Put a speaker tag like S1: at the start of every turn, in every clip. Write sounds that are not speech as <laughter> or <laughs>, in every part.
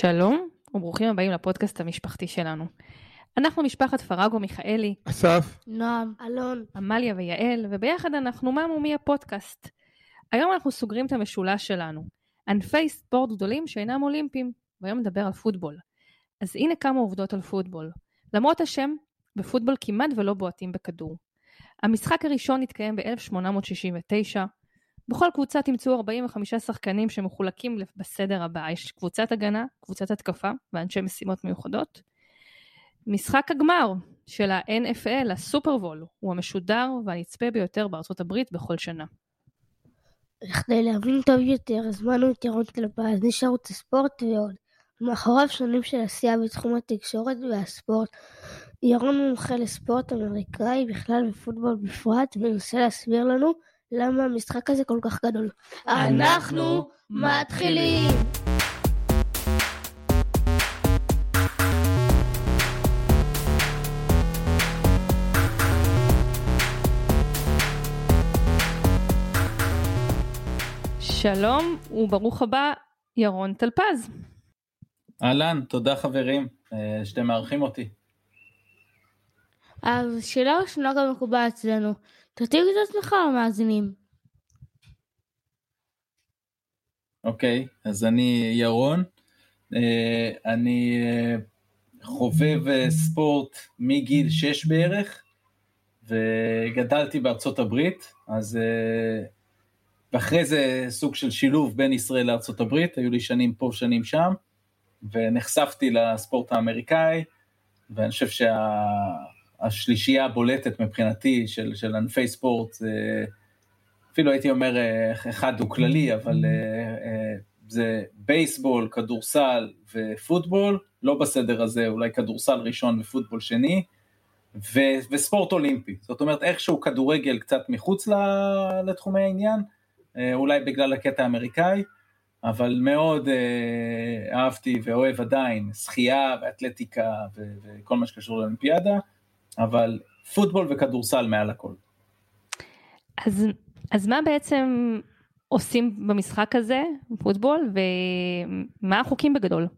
S1: שלום וברוכים הבאים לפודקאסט המשפחתי שלנו. אנחנו משפחת פרגו מיכאלי,
S2: אסף,
S3: נועם, אלון,
S1: עמליה ויעל, וביחד אנחנו ממומי הפודקאסט. היום אנחנו סוגרים את המשולש שלנו, ענפי ספורט גדולים שאינם אולימפיים, והיום נדבר על פוטבול. אז הנה כמה עובדות על פוטבול. למרות השם, בפוטבול כמעט ולא בועטים בכדור. המשחק הראשון התקיים ב-1869, בכל קבוצה תמצאו 45 שחקנים שמחולקים בסדר הבא, יש קבוצת הגנה, קבוצת התקפה ואנשי משימות מיוחדות. משחק הגמר של ה-NFL, הסופרבול, הוא המשודר והנצפה ביותר בארצות הברית בכל שנה.
S3: בכדי להבין טוב יותר, הזמנו את ירון טלפז, איש ערוץ הספורט ועוד. מאחוריו שנים של עשייה בתחום התקשורת והספורט. ירון מומחה לספורט אמריקאי בכלל ופוטבול בפרט, ומנסה להסביר לנו למה המשחק הזה כל כך גדול. אנחנו מתחילים!
S1: שלום וברוך הבא, ירון טלפז.
S4: אהלן, תודה חברים אה, שאתם מארחים אותי.
S3: אז שאלה ראשונה גם מקובל אצלנו, תציג את עצמך למאזינים.
S4: אוקיי, אז אני ירון, אה, אני אה, חובב ספורט מגיל 6 בערך, וגדלתי בארצות הברית, אז ואחרי זה סוג של שילוב בין ישראל לארצות הברית, היו לי שנים פה, שנים שם, ונחשפתי לספורט האמריקאי, ואני חושב שהשלישייה שה... הבולטת מבחינתי של, של ענפי ספורט, זה, אפילו הייתי אומר אחד הוא כללי, אבל אה, אה, זה בייסבול, כדורסל ופוטבול, לא בסדר הזה, אולי כדורסל ראשון ופוטבול שני, ו, וספורט אולימפי, זאת אומרת איכשהו כדורגל קצת מחוץ לתחומי העניין, אה, אולי בגלל הקטע האמריקאי, אבל מאוד אה, אהבתי ואוהב עדיין שחייה ואתלטיקה ו- וכל מה שקשור לאולימפיאדה, אבל פוטבול וכדורסל מעל הכל.
S1: אז, אז מה בעצם עושים במשחק הזה, פוטבול, ומה החוקים בגדול?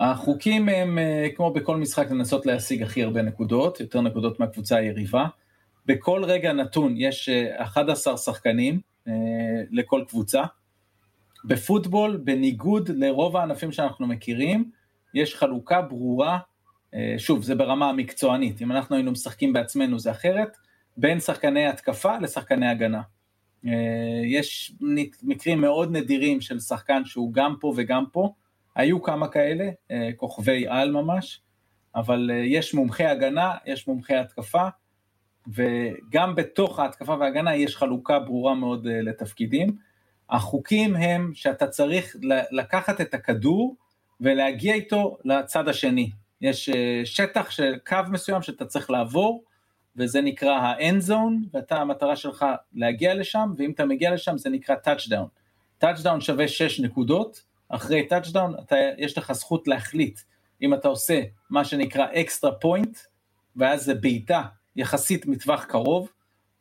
S4: החוקים הם אה, כמו בכל משחק לנסות להשיג הכי הרבה נקודות, יותר נקודות מהקבוצה היריבה. בכל רגע נתון יש 11 אה, שחקנים אה, לכל קבוצה. בפוטבול, בניגוד לרוב הענפים שאנחנו מכירים, יש חלוקה ברורה, שוב, זה ברמה המקצוענית, אם אנחנו היינו משחקים בעצמנו זה אחרת, בין שחקני התקפה לשחקני הגנה. יש מקרים מאוד נדירים של שחקן שהוא גם פה וגם פה, היו כמה כאלה, כוכבי על ממש, אבל יש מומחי הגנה, יש מומחי התקפה, וגם בתוך ההתקפה וההגנה יש חלוקה ברורה מאוד אה, לתפקידים. החוקים הם שאתה צריך לקחת את הכדור ולהגיע איתו לצד השני. יש אה, שטח של קו מסוים שאתה צריך לעבור, וזה נקרא ה-end zone, ואתה, המטרה שלך להגיע לשם, ואם אתה מגיע לשם זה נקרא touchdown. touchdown שווה 6 נקודות, אחרי touchdown אתה, יש לך זכות להחליט אם אתה עושה מה שנקרא extra point, ואז זה בעיטה יחסית מטווח קרוב,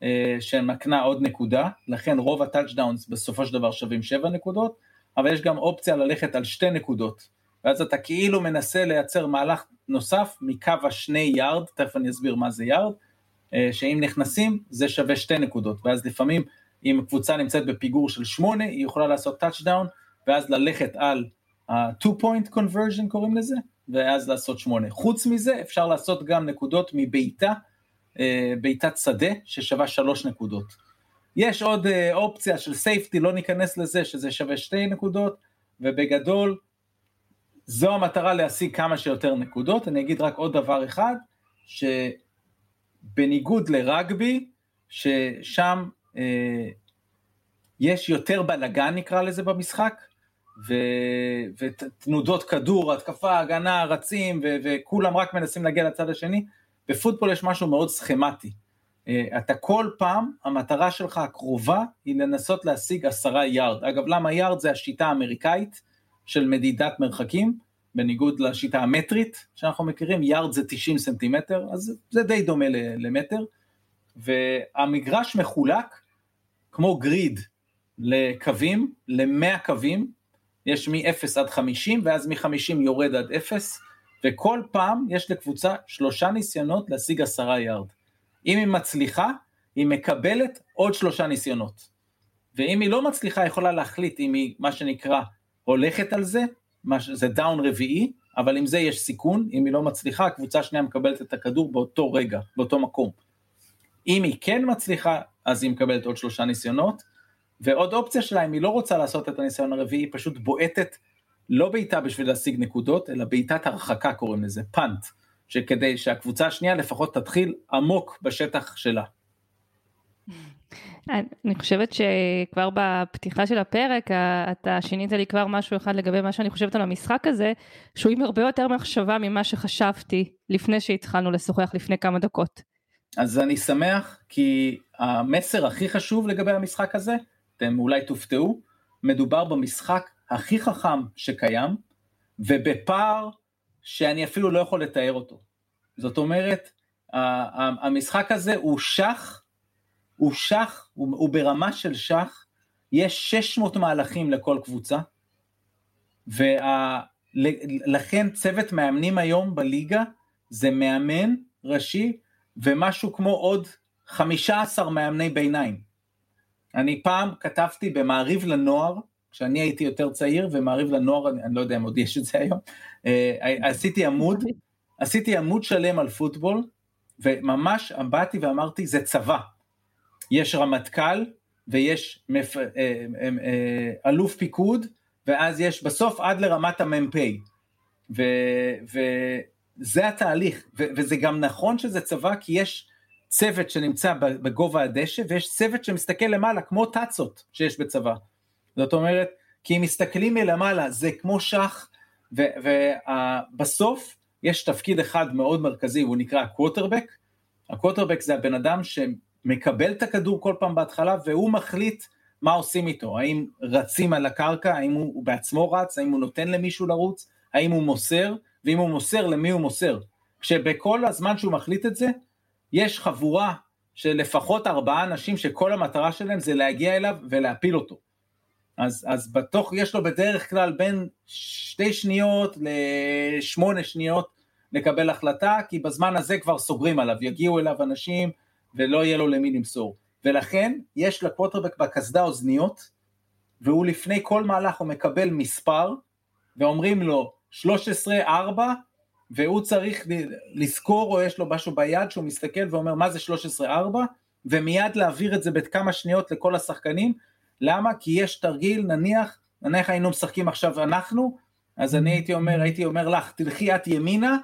S4: אה, שמקנה עוד נקודה, לכן רוב הטאצ'דאונס בסופו של דבר שווים 7 נקודות, אבל יש גם אופציה ללכת על שתי נקודות, ואז אתה כאילו מנסה לייצר מהלך נוסף מקו השני יארד, תכף אני אסביר מה זה יארד, אה, שאם נכנסים זה שווה שתי נקודות, ואז לפעמים אם קבוצה נמצאת בפיגור של 8, היא יכולה לעשות טאצ'דאון, ואז ללכת על ה-2 point conversion קוראים לזה, ואז לעשות 8. חוץ מזה אפשר לעשות גם נקודות מבעיטה, אה, בעיטת שדה ששווה שלוש נקודות. יש עוד אה, אופציה של סייפטי, לא ניכנס לזה, שזה שווה שתי נקודות, ובגדול זו המטרה להשיג כמה שיותר נקודות. אני אגיד רק עוד דבר אחד, שבניגוד לרגבי, ששם אה, יש יותר בלאגן נקרא לזה במשחק, ו... ותנודות כדור, התקפה, הגנה, רצים, ו... וכולם רק מנסים להגיע לצד השני, בפוטבול יש משהו מאוד סכמטי. אה, אתה כל פעם, המטרה שלך הקרובה היא לנסות להשיג עשרה יארד. אגב, למה יארד זה השיטה האמריקאית של מדידת מרחקים, בניגוד לשיטה המטרית שאנחנו מכירים, יארד זה 90 סנטימטר, אז זה די דומה למטר. והמגרש מחולק כמו גריד לקווים, למאה קווים, יש מ-0 עד 50, ואז מ-50 יורד עד 0, וכל פעם יש לקבוצה שלושה ניסיונות להשיג עשרה יארד. אם היא מצליחה, היא מקבלת עוד שלושה ניסיונות. ואם היא לא מצליחה, היא יכולה להחליט אם היא, מה שנקרא, הולכת על זה, זה דאון רביעי, אבל עם זה יש סיכון, אם היא לא מצליחה, הקבוצה השנייה מקבלת את הכדור באותו רגע, באותו מקום. אם היא כן מצליחה, אז היא מקבלת עוד שלושה ניסיונות, ועוד אופציה שלה, אם היא לא רוצה לעשות את הניסיון הרביעי, היא פשוט בועטת לא בעיטה בשביל להשיג נקודות, אלא בעיטת הרחקה קוראים לזה, פאנט, שכדי שהקבוצה השנייה לפחות תתחיל עמוק בשטח שלה. <laughs>
S1: אני חושבת שכבר בפתיחה של הפרק אתה שינית לי כבר משהו אחד לגבי מה שאני חושבת על המשחק הזה, שהוא עם הרבה יותר מחשבה ממה שחשבתי לפני שהתחלנו לשוחח לפני כמה דקות.
S4: אז אני שמח כי המסר הכי חשוב לגבי המשחק הזה, אתם אולי תופתעו, מדובר במשחק הכי חכם שקיים, ובפער שאני אפילו לא יכול לתאר אותו. זאת אומרת, המשחק הזה הוא שח, הוא שח, הוא, הוא ברמה של שח, יש 600 מהלכים לכל קבוצה, ולכן צוות מאמנים היום בליגה זה מאמן ראשי ומשהו כמו עוד 15 מאמני ביניים. אני פעם כתבתי במעריב לנוער, כשאני הייתי יותר צעיר, ומעריב לנוער, אני, אני לא יודע אם עוד יש את זה היום, אה, עשיתי עמוד, עשיתי עמוד שלם על פוטבול, וממש באתי ואמרתי, זה צבא. יש רמטכ"ל, ויש מפ... אה, אה, אלוף פיקוד, ואז יש בסוף עד לרמת המ"פ. ו... וזה התהליך, ו... וזה גם נכון שזה צבא, כי יש צוות שנמצא בגובה הדשא, ויש צוות שמסתכל למעלה, כמו טאצות שיש בצבא. זאת אומרת, כי אם מסתכלים מלמעלה זה כמו שח, ובסוף יש תפקיד אחד מאוד מרכזי, הוא נקרא הקווטרבק. הקווטרבק זה הבן אדם שמקבל את הכדור כל פעם בהתחלה, והוא מחליט מה עושים איתו, האם רצים על הקרקע, האם הוא בעצמו רץ, האם הוא נותן למישהו לרוץ, האם הוא מוסר, ואם הוא מוסר, למי הוא מוסר. כשבכל הזמן שהוא מחליט את זה, יש חבורה של לפחות ארבעה אנשים שכל המטרה שלהם זה להגיע אליו ולהפיל אותו. אז, אז בתוך, יש לו בדרך כלל בין שתי שניות לשמונה שניות לקבל החלטה, כי בזמן הזה כבר סוגרים עליו, יגיעו אליו אנשים ולא יהיה לו למי למסור. ולכן יש לקווטרבק בקסדה אוזניות, והוא לפני כל מהלך הוא מקבל מספר, ואומרים לו 13-4, והוא צריך לזכור או יש לו משהו ביד שהוא מסתכל ואומר מה זה 13-4, ומיד להעביר את זה בכמה שניות לכל השחקנים, למה? כי יש תרגיל, נניח, נניח היינו משחקים עכשיו אנחנו, אז אני הייתי אומר, הייתי אומר לך, תלכי את ימינה,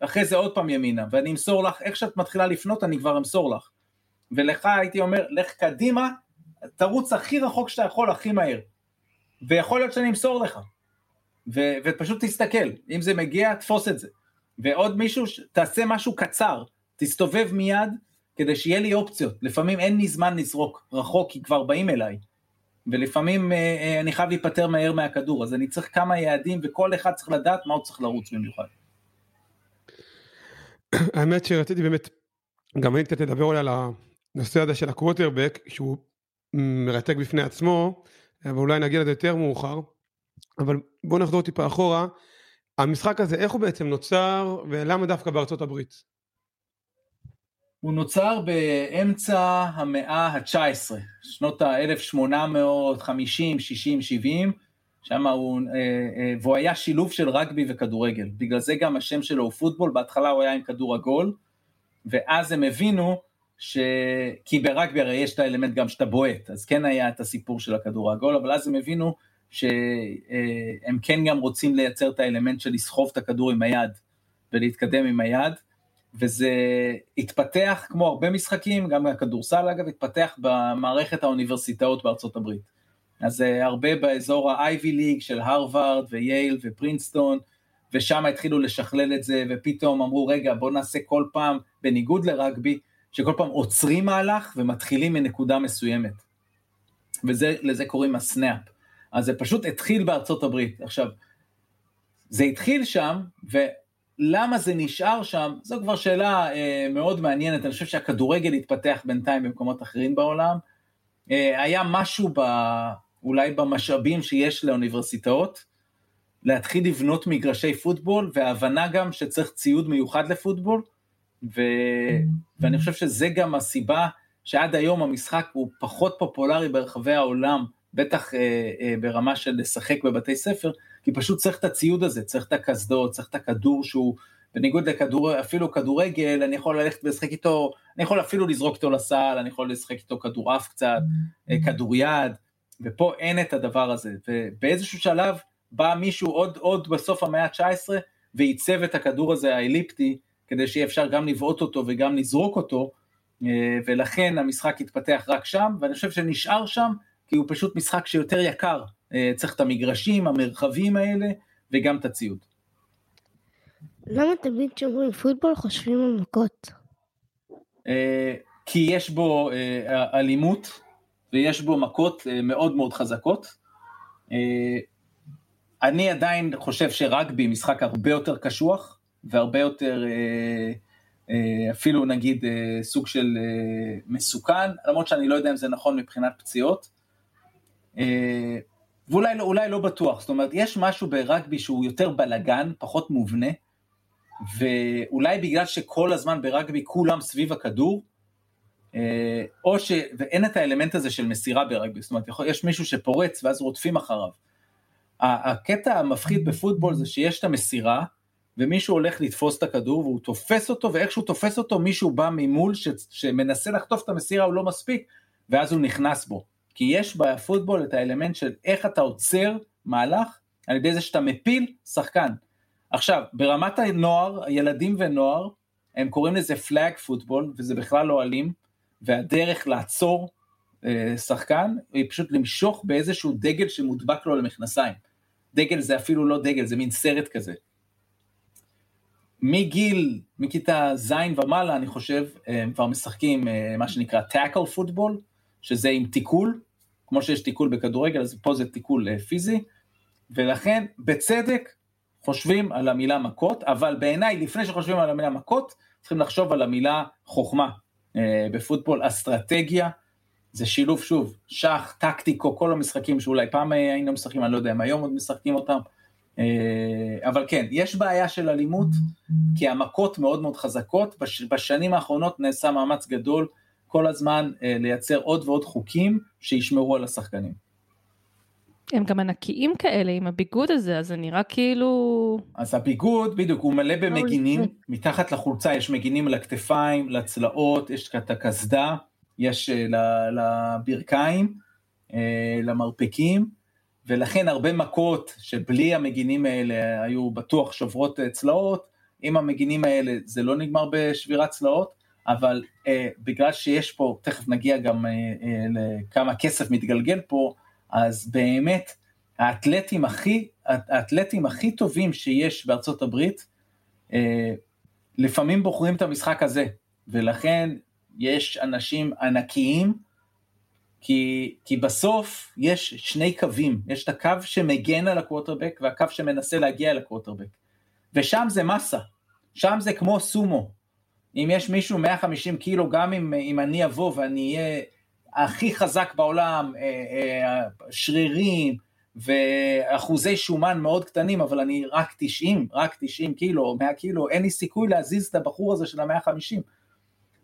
S4: ואחרי זה עוד פעם ימינה, ואני אמסור לך, איך שאת מתחילה לפנות אני כבר אמסור לך. ולך הייתי אומר, לך קדימה, תרוץ הכי רחוק שאתה יכול, הכי מהר. ויכול להיות שאני אמסור לך. ו- ופשוט תסתכל, אם זה מגיע, תפוס את זה. ועוד מישהו, תעשה משהו קצר, תסתובב מיד, כדי שיהיה לי אופציות. לפעמים אין לי זמן לזרוק רחוק, כי כבר באים אליי. ולפעמים אה, אה, אני חייב להיפטר מהר מהכדור, אז אני צריך כמה יעדים, וכל אחד צריך לדעת מה הוא צריך לרוץ במיוחד. <coughs>
S2: האמת שרציתי באמת, גם אני קצת לדבר אולי על הנושא הזה של הקווטרבק, שהוא מרתק בפני עצמו, ואולי נגיע לזה יותר מאוחר, אבל בואו נחזור טיפה אחורה. המשחק הזה, איך הוא בעצם נוצר, ולמה דווקא בארצות הברית?
S4: הוא נוצר באמצע המאה ה-19, שנות ה-1850, 60, 70, שם הוא, אה, אה, והוא היה שילוב של רגבי וכדורגל, בגלל זה גם השם שלו הוא פוטבול, בהתחלה הוא היה עם כדור עגול, ואז הם הבינו ש... כי ברגבי הרי יש את האלמנט גם שאתה בועט, אז כן היה את הסיפור של הכדור העגול, אבל אז הם הבינו שהם אה, כן גם רוצים לייצר את האלמנט של לסחוב את הכדור עם היד ולהתקדם עם היד, וזה התפתח כמו הרבה משחקים, גם הכדורסל אגב, התפתח במערכת האוניברסיטאות בארצות הברית. אז זה הרבה באזור ה-Ivy League של הרווארד וייל ופרינסטון, ושם התחילו לשכלל את זה, ופתאום אמרו, רגע, בואו נעשה כל פעם, בניגוד לרגבי, שכל פעם עוצרים מהלך ומתחילים מנקודה מסוימת. ולזה קוראים הסנאפ. אז זה פשוט התחיל בארצות הברית. עכשיו, זה התחיל שם, ולמה זה נשאר שם, זו כבר שאלה אה, מאוד מעניינת, אני חושב שהכדורגל התפתח בינתיים במקומות אחרים בעולם. אה, היה משהו ב... אולי במשאבים שיש לאוניברסיטאות, להתחיל לבנות מגרשי פוטבול, וההבנה גם שצריך ציוד מיוחד לפוטבול, ו... ואני חושב שזה גם הסיבה שעד היום המשחק הוא פחות פופולרי ברחבי העולם, בטח אה, אה, ברמה של לשחק בבתי ספר, כי פשוט צריך את הציוד הזה, צריך את הקסדות, צריך את הכדור שהוא, בניגוד לכדור, אפילו כדורגל, אני יכול ללכת ולשחק איתו, אני יכול אפילו לזרוק אותו לסל, אני יכול לשחק איתו כדורעף קצת, אה, כדוריד, ופה אין את הדבר הזה, ובאיזשהו שלב בא מישהו עוד, עוד בסוף המאה ה-19 ועיצב את הכדור הזה האליפטי, כדי שיהיה אפשר גם לבעוט אותו וגם לזרוק אותו, אה, ולכן המשחק התפתח רק שם, ואני חושב שנשאר שם, כי הוא פשוט משחק שיותר יקר, אה, צריך את המגרשים, המרחבים האלה, וגם את הציוד.
S3: למה תמיד כשאומרים פוטבול חושבים על מכות?
S4: אה, כי יש בו אלימות, ויש בו מכות מאוד מאוד חזקות. אני עדיין חושב שרגבי משחק הרבה יותר קשוח, והרבה יותר אה, אה, אפילו נגיד אה, סוג של מסוכן, למרות שאני לא יודע אם זה נכון מבחינת פציעות. ואולי לא, לא בטוח, זאת אומרת, יש משהו ברגבי שהוא יותר בלגן, פחות מובנה, ואולי בגלל שכל הזמן ברגבי כולם סביב הכדור, או ש... ואין את האלמנט הזה של מסירה ברגבי, זאת אומרת, יש מישהו שפורץ ואז רודפים אחריו. הקטע המפחיד בפוטבול זה שיש את המסירה, ומישהו הולך לתפוס את הכדור והוא תופס אותו ואיך שהוא תופס אותו מישהו בא ממול ש, שמנסה לחטוף את המסירה הוא לא מספיק ואז הוא נכנס בו. כי יש בפוטבול את האלמנט של איך אתה עוצר מהלך על ידי זה שאתה מפיל שחקן. עכשיו ברמת הנוער, ילדים ונוער הם קוראים לזה פלאג פוטבול וזה בכלל לא אלים והדרך לעצור אה, שחקן היא פשוט למשוך באיזשהו דגל שמודבק לו למכנסיים. דגל זה אפילו לא דגל זה מין סרט כזה. מגיל, מכיתה ז' ומעלה, אני חושב, הם כבר משחקים אה, מה שנקרא טאקל פוטבול, שזה עם תיקול, כמו שיש תיקול בכדורגל, אז פה זה תיקול אה, פיזי, ולכן, בצדק, חושבים על המילה מכות, אבל בעיניי, לפני שחושבים על המילה מכות, צריכים לחשוב על המילה חוכמה. אה, בפוטבול, אסטרטגיה, זה שילוב שוב, שח, טקטיקו, כל המשחקים שאולי פעם היינו משחקים, אני לא יודע אם היום עוד משחקים אותם, אה, אבל כן, יש בעיה של אלימות, כי המכות מאוד מאוד חזקות, בש, בשנים האחרונות נעשה מאמץ גדול כל הזמן אה, לייצר עוד ועוד חוקים שישמרו על השחקנים.
S1: הם גם ענקיים כאלה עם הביגוד הזה, אז זה נראה כאילו...
S4: אז הביגוד, בדיוק, הוא מלא במגינים, מתחת לחולצה יש מגינים לכתפיים, לצלעות, יש את הקסדה, יש אה, לברכיים, למרפקים, ולכן הרבה מכות שבלי המגינים האלה היו בטוח שוברות אה, צלעות, עם המגינים האלה זה לא נגמר בשבירת צלעות, אבל אה, בגלל שיש פה, תכף נגיע גם אה, אה, לכמה כסף מתגלגל פה, אז באמת האתלטים הכי, האתלטים הכי טובים שיש בארצות הברית, אה, לפעמים בוחרים את המשחק הזה, ולכן יש אנשים ענקיים, כי, כי בסוף יש שני קווים, יש את הקו שמגן על הקווטרבק והקו שמנסה להגיע לקווטרבק. ושם זה מסה, שם זה כמו סומו. אם יש מישהו 150 קילו, גם אם, אם אני אבוא ואני אהיה הכי חזק בעולם, אה, אה, שרירים ואחוזי שומן מאוד קטנים, אבל אני רק 90, רק 90 קילו, 100 קילו, אין לי סיכוי להזיז את הבחור הזה של ה-150.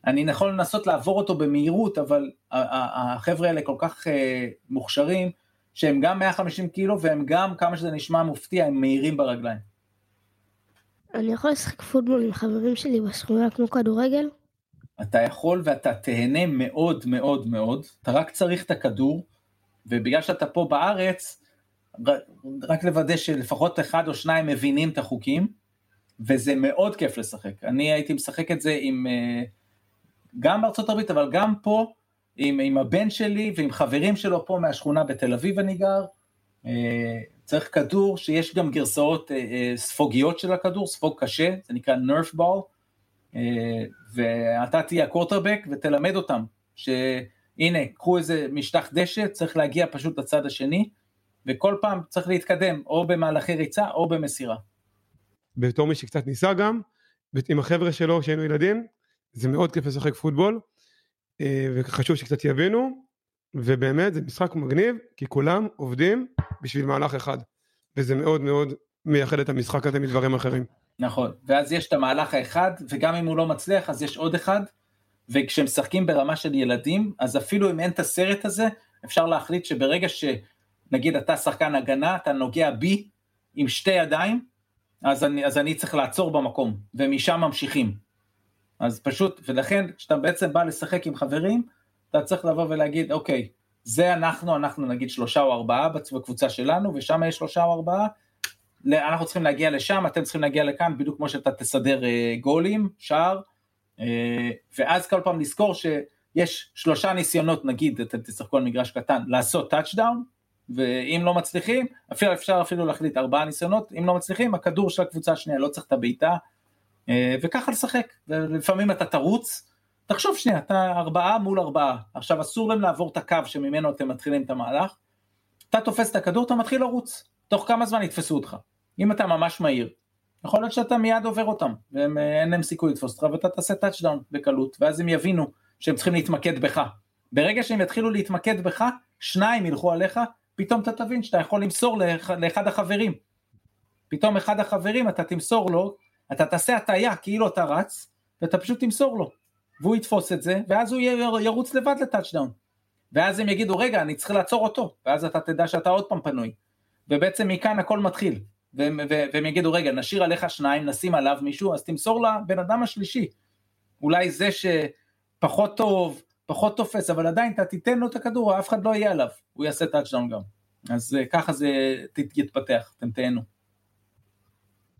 S4: אני יכול לנסות לעבור אותו במהירות, אבל החבר'ה האלה כל כך אה, מוכשרים, שהם גם 150 קילו והם גם, כמה שזה נשמע מופתיע, הם מהירים ברגליים.
S3: אני יכול לשחק פוטבול עם חברים שלי בשכונה כמו כדורגל?
S4: אתה יכול ואתה תהנה מאוד מאוד מאוד, אתה רק צריך את הכדור, ובגלל שאתה פה בארץ, רק לוודא שלפחות אחד או שניים מבינים את החוקים, וזה מאוד כיף לשחק. אני הייתי משחק את זה עם... Uh, גם בארצות הברית, אבל גם פה, עם, עם הבן שלי ועם חברים שלו פה מהשכונה בתל אביב אני גר, אה, צריך כדור שיש גם גרסאות אה, אה, ספוגיות של הכדור, ספוג קשה, זה נקרא נרף בול, ואתה תהיה הקורטרבק ותלמד אותם, שהנה, קחו איזה משטח דשא, צריך להגיע פשוט לצד השני, וכל פעם צריך להתקדם, או במהלכי ריצה או במסירה.
S2: בתור מי שקצת ניסה גם, עם החבר'ה שלו כשהיינו ילדים, זה מאוד כיף לשחק פוטבול, אה, וחשוב שקצת יבינו, ובאמת זה משחק מגניב, כי כולם עובדים בשביל מהלך אחד, וזה מאוד מאוד מייחד את המשחק הזה מדברים אחרים.
S4: נכון, ואז יש את המהלך האחד, וגם אם הוא לא מצליח אז יש עוד אחד, וכשמשחקים ברמה של ילדים, אז אפילו אם אין את הסרט הזה, אפשר להחליט שברגע שנגיד אתה שחקן הגנה, אתה נוגע בי עם שתי ידיים, אז אני, אז אני צריך לעצור במקום, ומשם ממשיכים. אז פשוט, ולכן כשאתה בעצם בא לשחק עם חברים, אתה צריך לבוא ולהגיד, אוקיי, זה אנחנו, אנחנו נגיד שלושה או ארבעה בקבוצה שלנו, ושם יש שלושה או ארבעה, אנחנו צריכים להגיע לשם, אתם צריכים להגיע לכאן, בדיוק כמו שאתה תסדר אה, גולים, שער, אה, ואז כל פעם לזכור שיש שלושה ניסיונות, נגיד, אתם תשחקו על מגרש קטן, לעשות טאצ'דאון, ואם לא מצליחים, אפילו אפשר אפילו להחליט ארבעה ניסיונות, אם לא מצליחים, הכדור של הקבוצה השנייה לא צריך את הבעיטה, אה, וככה לשחק, ולפעמים אתה תרוץ, תחשוב שנייה, אתה ארבעה מול ארבעה, עכשיו אסור להם לעבור את הקו שממנו אתם מתחילים את המהלך, אתה תופס את הכדור, אתה מתחיל לרוץ, תוך כמה זמן יתפסו אותך, אם אתה ממש מהיר, יכול להיות שאתה מיד עובר אותם, ואין אה, להם סיכוי לתפוס אותך, ואתה תעשה טאצ'דאון בקלות, ואז הם יבינו שהם צריכים להתמקד בך. ברגע שהם יתחילו להתמקד בך, שניים ילכו עליך, פתאום אתה תבין שאתה יכול למסור לאחד החברים. פתאום אחד החברים אתה תמסור לו, אתה תעשה הטעיה כאילו אתה רץ, ואתה פשוט תמסור לו. והוא יתפוס את זה, ואז הוא ירוץ לבד לטאצ'דאון. ואז הם יגידו, רגע, אני צריך לעצור אותו, ואז אתה תדע שאתה עוד פעם פנוי. ובעצם מכאן הכל מתחיל. והם, והם יגידו, רגע, נשאיר עליך שניים, נשים עליו מישהו, אז תמסור לבן אדם השלישי. אולי זה שפחות טוב, פחות תופס, אבל עדיין אתה תיתן לו את הכדור, אף אחד לא יהיה עליו, הוא יעשה טאצ'דאון גם. אז אה, ככה זה יתפתח, אתם תהנו.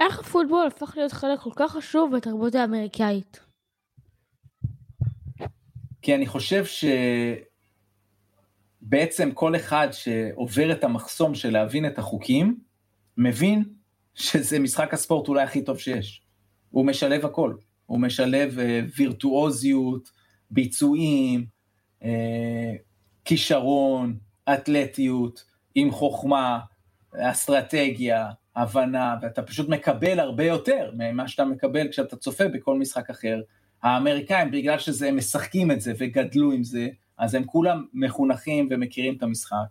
S3: איך הפוטבול הפך להיות חלק כל כך חשוב בתרבות האמריקאית?
S4: כי אני חושב שבעצם כל אחד שעובר את המחסום של להבין את החוקים, מבין שזה משחק הספורט אולי הכי טוב שיש. הוא משלב הכל, הוא משלב אה, וירטואוזיות, ביצועים, אה, כישרון, אתלטיות, עם חוכמה, אסטרטגיה, הבנה, ואתה פשוט מקבל הרבה יותר ממה שאתה מקבל כשאתה צופה בכל משחק אחר. האמריקאים, בגלל שהם משחקים את זה וגדלו עם זה, אז הם כולם מחונכים ומכירים את המשחק.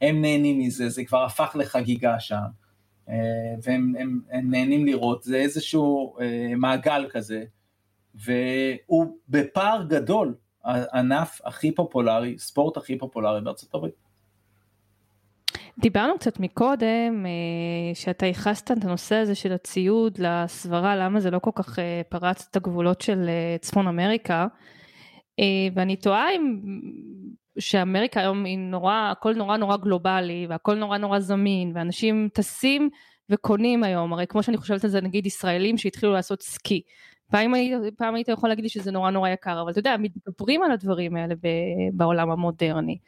S4: הם נהנים מזה, זה כבר הפך לחגיגה שם. אה, והם הם, הם נהנים לראות, זה איזשהו אה, מעגל כזה, והוא בפער גדול הענף הכי פופולרי, ספורט הכי פופולרי בארצות הברית.
S1: דיברנו קצת מקודם, אה, שאתה ייחסת את הנושא הזה של הציוד לסברה, למה זה לא כל כך פרץ את הגבולות של צפון אמריקה, ואני תוהה אם שאמריקה היום היא נורא, הכל נורא נורא גלובלי והכל נורא נורא זמין ואנשים טסים וקונים היום, הרי כמו שאני חושבת על זה נגיד ישראלים שהתחילו לעשות סקי. פעם, פעם היית יכול להגיד לי שזה נורא נורא יקר, אבל אתה יודע, מתגברים על הדברים האלה בעולם המודרני.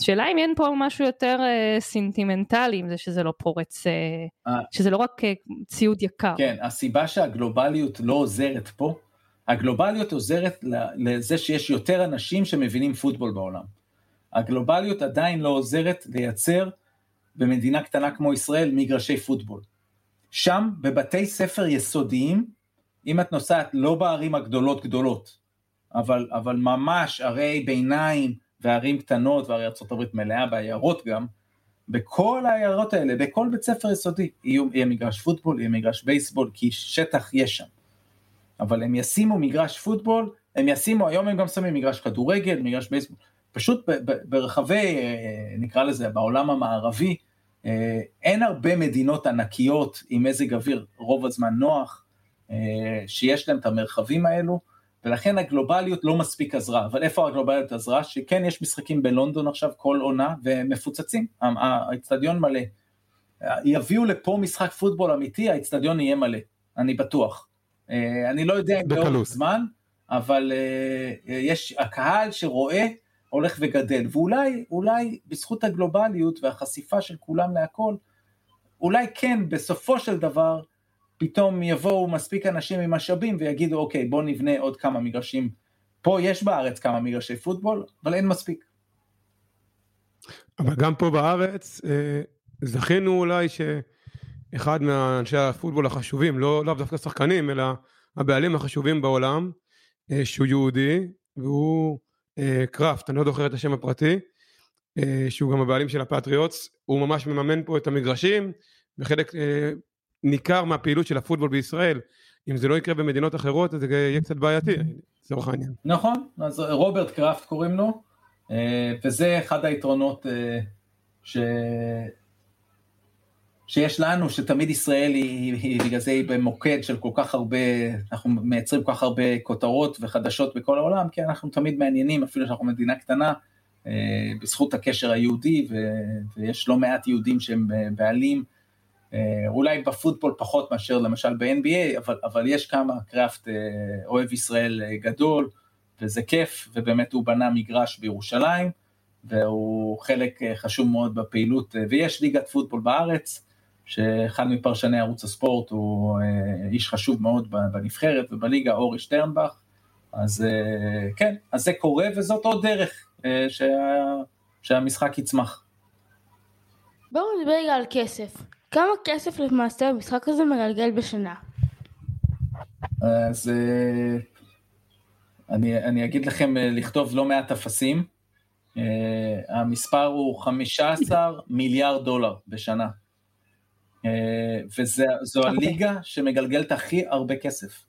S1: שאלה אם אין פה משהו יותר אה, סינטימנטלי עם זה שזה לא פורץ, אה, אה. שזה לא רק אה, ציוד יקר.
S4: כן, הסיבה שהגלובליות לא עוזרת פה, הגלובליות עוזרת לזה שיש יותר אנשים שמבינים פוטבול בעולם. הגלובליות עדיין לא עוזרת לייצר במדינה קטנה כמו ישראל מגרשי פוטבול. שם בבתי ספר יסודיים, אם את נוסעת לא בערים הגדולות גדולות, אבל, אבל ממש ערי ביניים וערים קטנות, והרי ארה"ב מלאה בעיירות גם, בכל העיירות האלה, בכל בית ספר יסודי, יהיה, מגרש פוטבול, יהיה מגרש בייסבול, כי שטח יש שם. אבל הם ישימו מגרש פוטבול, הם ישימו, היום הם גם שמים מגרש כדורגל, מגרש בייסבול, פשוט ברחבי, אה, נקרא לזה, בעולם המערבי, אה, אין הרבה מדינות ענקיות עם מזג אוויר רוב הזמן נוח, אה, שיש להם את המרחבים האלו, ולכן הגלובליות לא מספיק עזרה. אבל איפה הגלובליות עזרה? שכן יש משחקים בלונדון עכשיו כל עונה, ומפוצצים, האצטדיון מלא. יביאו לפה משחק פוטבול אמיתי, האצטדיון יהיה מלא, אני בטוח. אני לא יודע אם באור זמן, אבל יש, הקהל שרואה הולך וגדל, ואולי, אולי בזכות הגלובליות והחשיפה של כולם להכל, אולי כן, בסופו של דבר, פתאום יבואו מספיק אנשים עם משאבים ויגידו, אוקיי, בוא נבנה עוד כמה מגרשים. פה יש בארץ כמה מגרשי פוטבול, אבל אין מספיק.
S2: אבל גם פה בארץ, אה, זכינו אולי שאחד מאנשי הפוטבול החשובים, לא לאו דווקא שחקנים, אלא הבעלים החשובים בעולם, אה, שהוא יהודי, והוא אה, קראפט, אני לא זוכר את השם הפרטי, שהוא גם הבעלים של הפטריוטס, הוא ממש מממן פה את המגרשים, וחלק ניכר מהפעילות של הפוטבול בישראל. אם זה לא יקרה במדינות אחרות, אז זה יהיה קצת בעייתי, לצורך העניין.
S4: נכון, אז רוברט קראפט קוראים לו, וזה אחד היתרונות ש... שיש לנו, שתמיד ישראל היא, היא בגלל זה היא במוקד של כל כך הרבה, אנחנו מייצרים כל כך הרבה כותרות וחדשות בכל העולם, כי אנחנו תמיד מעניינים, אפילו שאנחנו מדינה קטנה, אה, בזכות הקשר היהודי, ו, ויש לא מעט יהודים שהם בעלים, אה, אולי בפוטבול פחות מאשר למשל ב-NBA, אבל, אבל יש כמה, קראפט אה, אוהב ישראל גדול, וזה כיף, ובאמת הוא בנה מגרש בירושלים, והוא חלק חשוב מאוד בפעילות, ויש ליגת פוטבול בארץ, שאחד מפרשני ערוץ הספורט הוא אה, איש חשוב מאוד בנבחרת ובליגה, אורי שטרנבך, אז אה, כן, אז זה קורה וזאת עוד דרך אה, שה, שהמשחק יצמח.
S3: בואו נדבר רגע על כסף. כמה כסף למעשה המשחק הזה מגלגל בשנה?
S4: אז אני, אני אגיד לכם לכתוב לא מעט אפסים. המספר הוא 15 מיליארד דולר בשנה. אה, וזו אוקיי. הליגה שמגלגלת הכי הרבה כסף.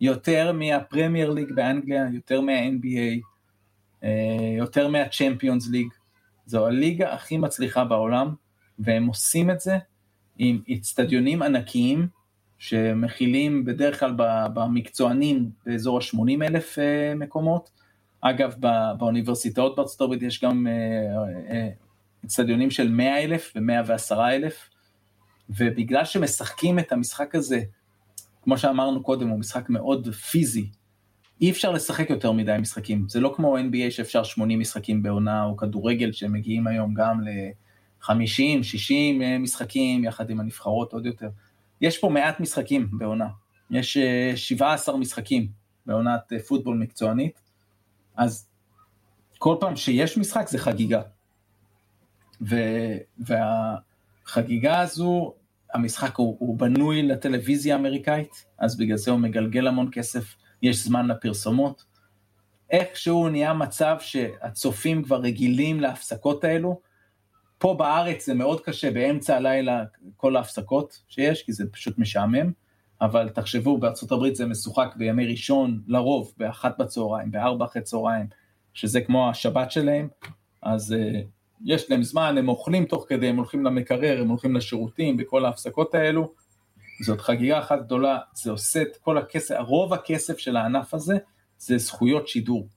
S4: יותר מהפרמייר ליג באנגליה, יותר מה-NBA, אה, יותר מה-Champions ליג. זו הליגה הכי מצליחה בעולם, והם עושים את זה עם אצטדיונים ענקיים, שמכילים בדרך כלל במקצוענים באזור ה-80 אלף אה, מקומות. אגב, באוניברסיטאות בארצות הברית יש גם אצטדיונים של 100 אלף ו-110 אלף. ובגלל שמשחקים את המשחק הזה, כמו שאמרנו קודם, הוא משחק מאוד פיזי, אי אפשר לשחק יותר מדי משחקים, זה לא כמו NBA שאפשר 80 משחקים בעונה, או כדורגל שמגיעים היום גם ל-50, 60 אה, משחקים, יחד עם הנבחרות עוד יותר. יש פה מעט משחקים בעונה, יש 17 אה, משחקים בעונת אה, פוטבול מקצוענית, אז כל פעם שיש משחק זה חגיגה. ו... וה... החגיגה הזו, המשחק הוא, הוא בנוי לטלוויזיה האמריקאית, אז בגלל זה הוא מגלגל המון כסף, יש זמן לפרסומות. איכשהו נהיה מצב שהצופים כבר רגילים להפסקות האלו, פה בארץ זה מאוד קשה, באמצע הלילה כל ההפסקות שיש, כי זה פשוט משעמם, אבל תחשבו, בארצות הברית זה משוחק בימי ראשון, לרוב, באחת בצהריים, בארבע אחרי צהריים, שזה כמו השבת שלהם, אז אה, יש להם זמן, הם אוכלים תוך כדי, הם הולכים למקרר, הם הולכים לשירותים, בכל ההפסקות האלו. זאת חגיגה אחת גדולה, זה עושה את כל הכסף, רוב הכסף של הענף הזה זה זכויות שידור.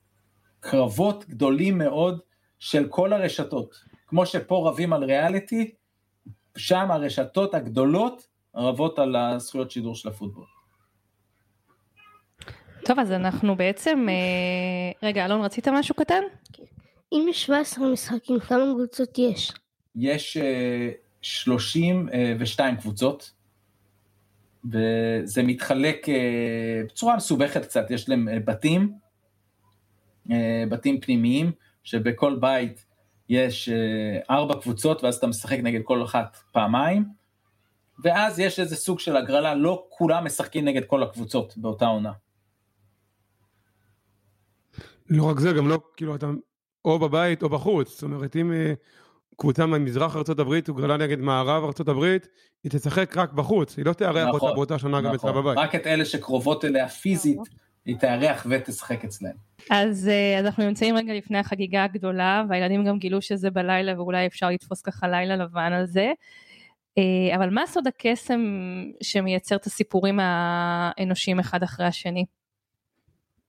S4: קרבות גדולים מאוד של כל הרשתות. כמו שפה רבים על ריאליטי, שם הרשתות הגדולות רבות על הזכויות שידור של הפוטבול.
S1: טוב, אז אנחנו בעצם... אה, רגע, אלון, רצית משהו קטן?
S3: אם יש 17 משחקים, כמה קבוצות יש?
S4: יש uh, אה, 32 uh, קבוצות, וזה מתחלק uh, בצורה מסובכת קצת, יש להם uh, בתים, uh, בתים פנימיים, שבכל בית יש uh, ארבע קבוצות, ואז אתה משחק נגד כל אחת פעמיים, ואז יש איזה סוג של הגרלה, לא כולם משחקים נגד כל הקבוצות באותה עונה.
S2: לא רק זה, גם לא, כאילו, אתה או בבית או בחוץ. זאת אומרת, אם אה, קבוצה ממזרח ארה"ב הוגרלה נגד מערב ארה"ב, היא תשחק רק בחוץ, היא לא תארח נכון, אותה באותה שנה נכון. גם אצלה בבית.
S4: רק את אלה שקרובות אליה פיזית, היא תארח ותשחק אצלם.
S1: אז, אה, אז אנחנו נמצאים רגע לפני החגיגה הגדולה, והילדים גם גילו שזה בלילה ואולי אפשר לתפוס ככה לילה לבן על זה. אה, אבל מה סוד הקסם שמייצר את הסיפורים האנושיים אחד אחרי השני?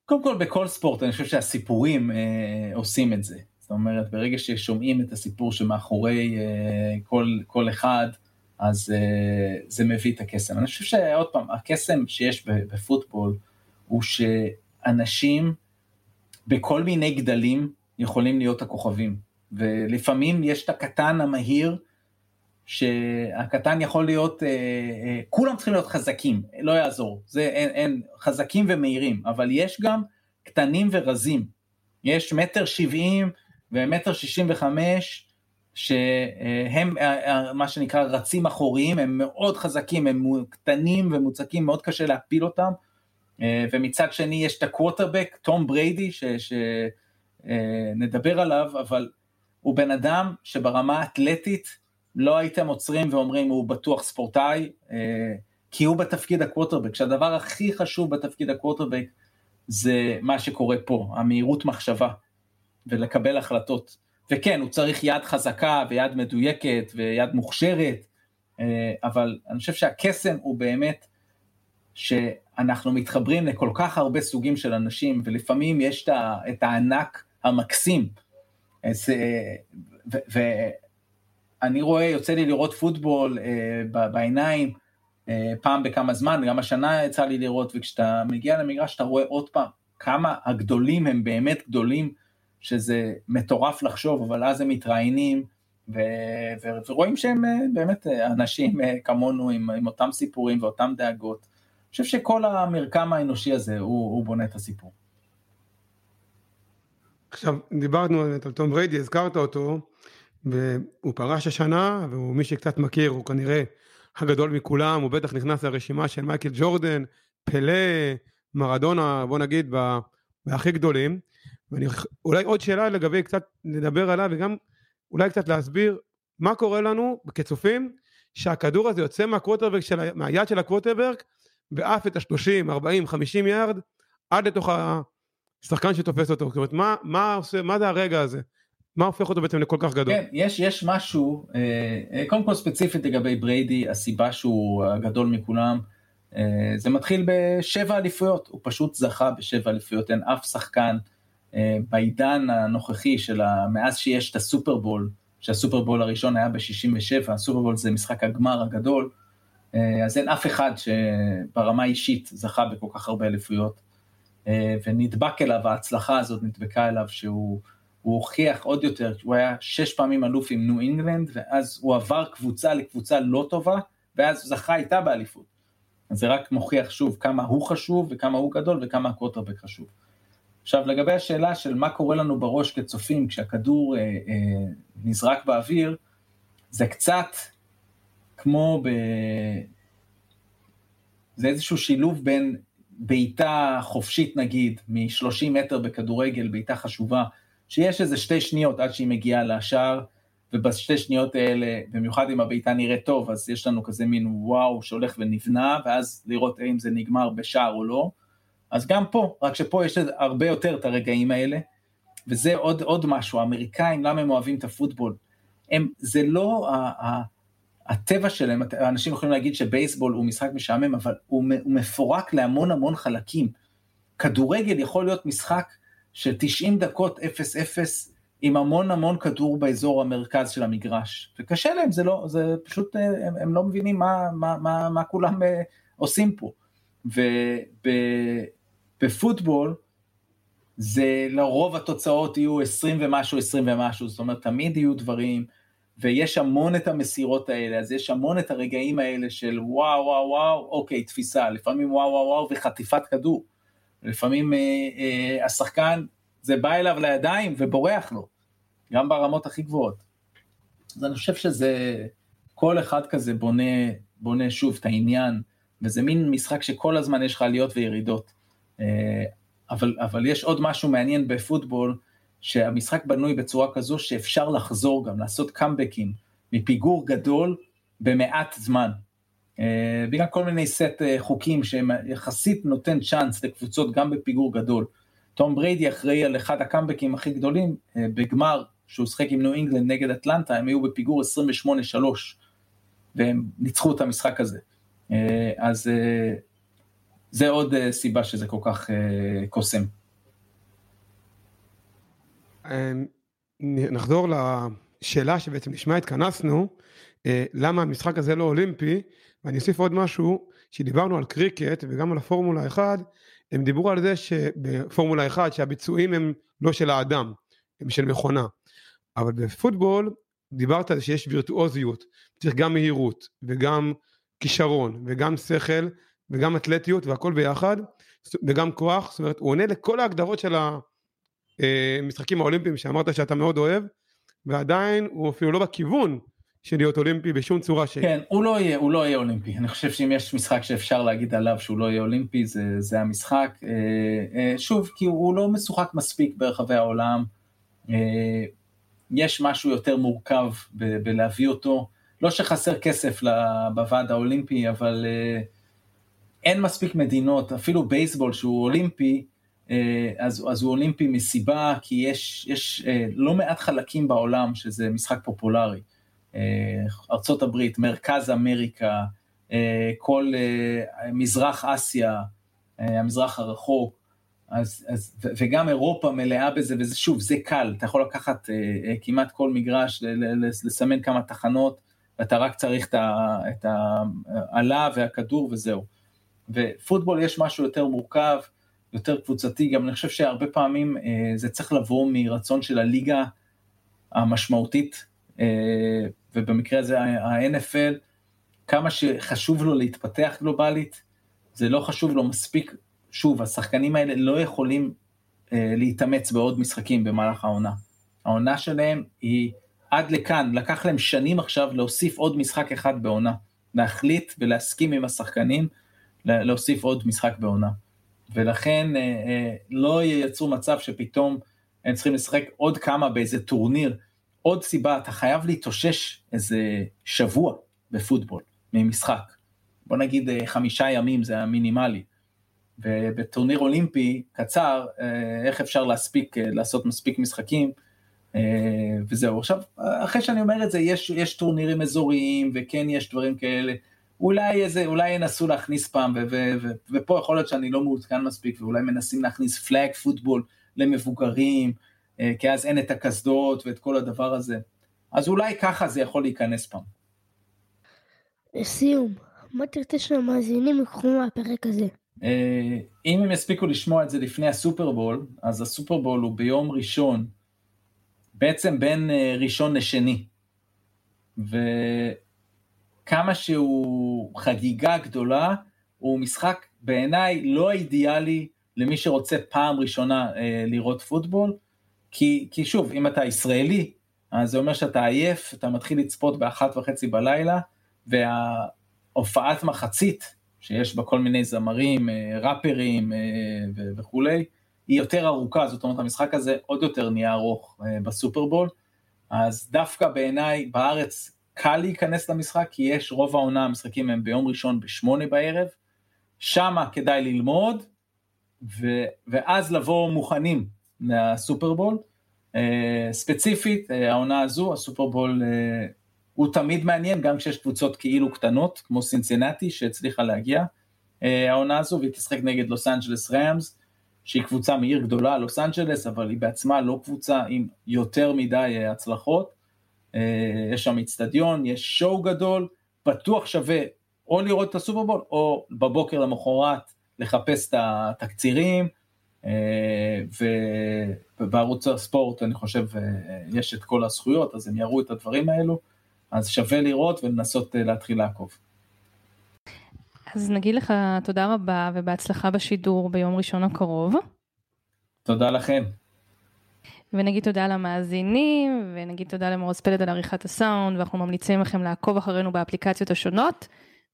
S4: קודם כל בכל ספורט אני חושב שהסיפורים אה, עושים את זה. זאת אומרת, ברגע ששומעים את הסיפור שמאחורי אה, כל, כל אחד, אז אה, זה מביא את הקסם. אני חושב שעוד פעם, הקסם שיש בפוטבול הוא שאנשים בכל מיני גדלים יכולים להיות הכוכבים. ולפעמים יש את הקטן המהיר, שהקטן יכול להיות, אה, אה, כולם צריכים להיות חזקים, לא יעזור, זה אין, אין, חזקים ומהירים, אבל יש גם קטנים ורזים, יש מטר שבעים ומטר שישים וחמש, שהם אה, אה, מה שנקרא רצים אחוריים, הם מאוד חזקים, הם קטנים ומוצקים, מאוד קשה להפיל אותם, אה, ומצד שני יש את הקווטרבק, תום בריידי, שנדבר עליו, אבל הוא בן אדם שברמה האתלטית לא הייתם עוצרים ואומרים הוא בטוח ספורטאי, אה, כי הוא בתפקיד הקווטרבק, שהדבר הכי חשוב בתפקיד הקווטרבק זה מה שקורה פה, המהירות מחשבה ולקבל החלטות. וכן, הוא צריך יד חזקה ויד מדויקת ויד מוכשרת, אה, אבל אני חושב שהקסם הוא באמת שאנחנו מתחברים לכל כך הרבה סוגים של אנשים, ולפעמים יש את הענק המקסים. אז, ואני רואה, יוצא לי לראות פוטבול אה, בעיניים אה, פעם בכמה זמן, גם השנה יצא לי לראות, וכשאתה מגיע למגרש אתה רואה עוד פעם כמה הגדולים הם באמת גדולים, שזה מטורף לחשוב, אבל אז הם מתראיינים, ו, ו, ורואים שהם אה, באמת אנשים כמונו עם, עם אותם סיפורים ואותם דאגות. אני חושב שכל המרקם האנושי הזה הוא, הוא בונה את הסיפור.
S2: עכשיו דיברנו על תום בריידי, הזכרת אותו, והוא פרש השנה, והוא מי שקצת מכיר, הוא כנראה הגדול מכולם, הוא בטח נכנס לרשימה של מייקל ג'ורדן, פלה, מרדונה, בוא נגיד, בהכי גדולים. ואולי עוד שאלה לגבי קצת לדבר עליו, וגם אולי קצת להסביר מה קורה לנו כצופים, שהכדור הזה יוצא מהקווטרבק, של, מהיד של הקווטרבק, ועף את ה-30, 40, 50 יארד, עד לתוך השחקן שתופס אותו. זאת אומרת, מה, מה, עושה, מה זה הרגע הזה? מה הופך אותו בעצם לכל כך גדול?
S4: כן, יש, יש משהו, אה, אה, קודם כל ספציפית לגבי בריידי, הסיבה שהוא הגדול מכולם, אה, זה מתחיל בשבע אליפויות, הוא פשוט זכה בשבע אליפויות, אין אף שחקן בעידן הנוכחי של מאז שיש את הסופרבול, שהסופרבול הראשון היה ב-67, הסופרבול זה משחק הגמר הגדול, אז אין אף אחד שברמה אישית זכה בכל כך הרבה אליפויות, ונדבק אליו, ההצלחה הזאת נדבקה אליו שהוא... הוא הוכיח עוד יותר, הוא היה שש פעמים אלוף עם ניו אינגלנד, ואז הוא עבר קבוצה לקבוצה לא טובה, ואז זכה איתה באליפות. אז זה רק מוכיח שוב כמה הוא חשוב, וכמה הוא גדול, וכמה הקווטרבק חשוב. עכשיו לגבי השאלה של מה קורה לנו בראש כצופים כשהכדור אה, אה, נזרק באוויר, זה קצת כמו ב... זה איזשהו שילוב בין בעיטה חופשית נגיד, מ-30 מטר בכדורגל, בעיטה חשובה, שיש איזה שתי שניות עד שהיא מגיעה לשער, ובשתי שניות האלה, במיוחד אם הבעיטה נראית טוב, אז יש לנו כזה מין וואו שהולך ונבנה, ואז לראות האם זה נגמר בשער או לא. אז גם פה, רק שפה יש הרבה יותר את הרגעים האלה, וזה עוד, עוד משהו, האמריקאים, למה הם אוהבים את הפוטבול? הם, זה לא ה, ה, הטבע שלהם, אנשים יכולים להגיד שבייסבול הוא משחק משעמם, אבל הוא, הוא מפורק להמון המון חלקים. כדורגל יכול להיות משחק של 90 דקות 0-0 עם המון המון כדור באזור המרכז של המגרש. וקשה להם, זה לא, זה פשוט, אה, הם, הם לא מבינים מה, מה, מה, מה כולם אה, עושים פה. ובפוטבול, זה לרוב התוצאות יהיו 20 ומשהו, 20 ומשהו, זאת אומרת תמיד יהיו דברים, ויש המון את המסירות האלה, אז יש המון את הרגעים האלה של וואו וואו וואו, אוקיי, תפיסה, לפעמים וואו וואו וואו וחטיפת כדור. לפעמים אה, אה, השחקן, זה בא אליו לידיים ובורח לו, גם ברמות הכי גבוהות. אז אני חושב שזה, כל אחד כזה בונה, בונה שוב את העניין, וזה מין משחק שכל הזמן יש לך עליות וירידות. אה, אבל, אבל יש עוד משהו מעניין בפוטבול, שהמשחק בנוי בצורה כזו שאפשר לחזור גם, לעשות קאמבקים מפיגור גדול במעט זמן. אה, בגלל כל מיני סט אה, חוקים שהם יחסית נותן צ'אנס לקבוצות גם בפיגור גדול. תום בריידי אחראי על אחד הקאמבקים הכי גדולים, אה, בגמר שהוא שחק עם ניו אינגלנד נגד אטלנטה, הם היו בפיגור 28-3, והם ניצחו את המשחק הזה. אז זה עוד סיבה שזה כל כך קוסם.
S2: נחזור לשאלה שבעצם לשמה התכנסנו, למה המשחק הזה לא אולימפי, ואני אוסיף עוד משהו, שדיברנו על קריקט וגם על הפורמולה 1, הם דיברו על זה שבפורמולה 1 שהביצועים הם לא של האדם, הם של מכונה. אבל בפוטבול דיברת על זה שיש וירטואוזיות, צריך גם מהירות וגם כישרון וגם שכל וגם אתלטיות והכל ביחד וגם כוח, זאת אומרת הוא עונה לכל ההגדרות של המשחקים האולימפיים שאמרת שאתה מאוד אוהב ועדיין הוא אפילו לא בכיוון של להיות אולימפי בשום צורה
S4: שהיא. כן, הוא לא יהיה, הוא לא יהיה אולימפי. אני חושב שאם יש משחק שאפשר להגיד עליו שהוא לא יהיה אולימפי, זה, זה המשחק. אה, אה, שוב, כי הוא לא משוחק מספיק ברחבי העולם. אה, יש משהו יותר מורכב ב- בלהביא אותו. לא שחסר כסף בוועד האולימפי, אבל אין מספיק מדינות, אפילו בייסבול שהוא אולימפי, אז, אז הוא אולימפי מסיבה, כי יש, יש לא מעט חלקים בעולם שזה משחק פופולרי. Uh, ארצות הברית, מרכז אמריקה, uh, כל uh, מזרח אסיה, המזרח הרחוק, אז, אז, וגם אירופה מלאה בזה, וזה שוב, זה קל, אתה יכול לקחת כמעט כל מגרש, לסמן כמה תחנות, ואתה רק צריך את העלה והכדור וזהו. ופוטבול יש משהו יותר מורכב, יותר קבוצתי, גם אני חושב שהרבה פעמים אה, זה צריך לבוא מרצון של הליגה המשמעותית, אה, ובמקרה הזה ה-NFL, כמה שחשוב לו להתפתח גלובלית, זה לא חשוב לו מספיק, שוב, השחקנים האלה לא יכולים אה, להתאמץ בעוד משחקים במהלך העונה. העונה שלהם היא עד לכאן, לקח להם שנים עכשיו להוסיף עוד משחק אחד בעונה, להחליט ולהסכים עם השחקנים להוסיף עוד משחק בעונה. ולכן אה, אה, לא ייצרו מצב שפתאום הם צריכים לשחק עוד כמה באיזה טורניר. עוד סיבה, אתה חייב להתאושש איזה שבוע בפוטבול ממשחק. בוא נגיד אה, חמישה ימים זה המינימלי. ובטורניר אולימפי קצר, איך אפשר להספיק, לעשות מספיק משחקים אה, וזהו, עכשיו, אחרי שאני אומר את זה, יש, יש טורנירים אזוריים, וכן יש דברים כאלה, אולי איזה, אולי ינסו להכניס פעם, ו, ו, ו, ופה יכול להיות שאני לא מעודכן מספיק, ואולי מנסים להכניס פלאג פוטבול למבוגרים, אה, כי אז אין את הקסדות ואת כל הדבר הזה. אז אולי ככה זה יכול להיכנס פעם.
S3: לסיום, מה תרצה שהמאזינים יקחו מהפרק הזה?
S4: אה, אם הם יספיקו לשמוע את זה לפני הסופרבול, אז הסופרבול הוא ביום ראשון, בעצם בין אה, ראשון לשני. וכמה שהוא חגיגה גדולה, הוא משחק בעיניי לא אידיאלי למי שרוצה פעם ראשונה אה, לראות פוטבול, כי, כי שוב, אם אתה ישראלי, אז זה אומר שאתה עייף, אתה מתחיל לצפות באחת וחצי בלילה, וההופעת מחצית, שיש בה כל מיני זמרים, אה, ראפרים וכולי, היא יותר ארוכה, זאת אומרת המשחק הזה עוד יותר נהיה ארוך אה, בסופרבול, אז דווקא בעיניי בארץ קל להיכנס למשחק, כי יש רוב העונה, המשחקים הם ביום ראשון בשמונה בערב, שמה כדאי ללמוד, ו, ואז לבוא מוכנים לסופרבול. אה, ספציפית, אה, העונה הזו, הסופרבול הוא תמיד מעניין, גם כשיש קבוצות כאילו קטנות, כמו סינצינטי שהצליחה להגיע העונה הזו, והיא תשחק נגד לוס אנג'לס ראמס, שהיא קבוצה מעיר גדולה, לוס אנג'לס, אבל היא בעצמה לא קבוצה עם יותר מדי אה, הצלחות. אה, יש שם איצטדיון, יש שואו גדול, בטוח שווה או לראות את הסופרבול, או בבוקר למחרת לחפש את התקצירים, אה, ובערוץ הספורט אני חושב יש את כל הזכויות, אז הם יראו את הדברים האלו, אז שווה לראות ולנסות להתחיל לעקוב.
S1: אז נגיד לך תודה רבה ובהצלחה בשידור ביום ראשון הקרוב.
S4: תודה לכם.
S1: ונגיד תודה למאזינים, ונגיד תודה למרוז פלד על עריכת הסאונד, ואנחנו ממליצים לכם לעקוב אחרינו באפליקציות השונות.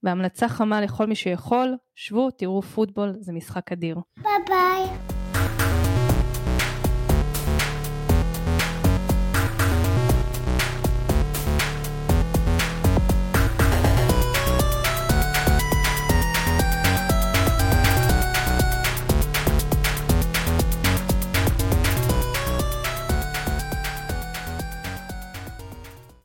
S1: בהמלצה חמה לכל מי שיכול, שבו, תראו פוטבול, זה משחק אדיר.
S3: ביי ביי.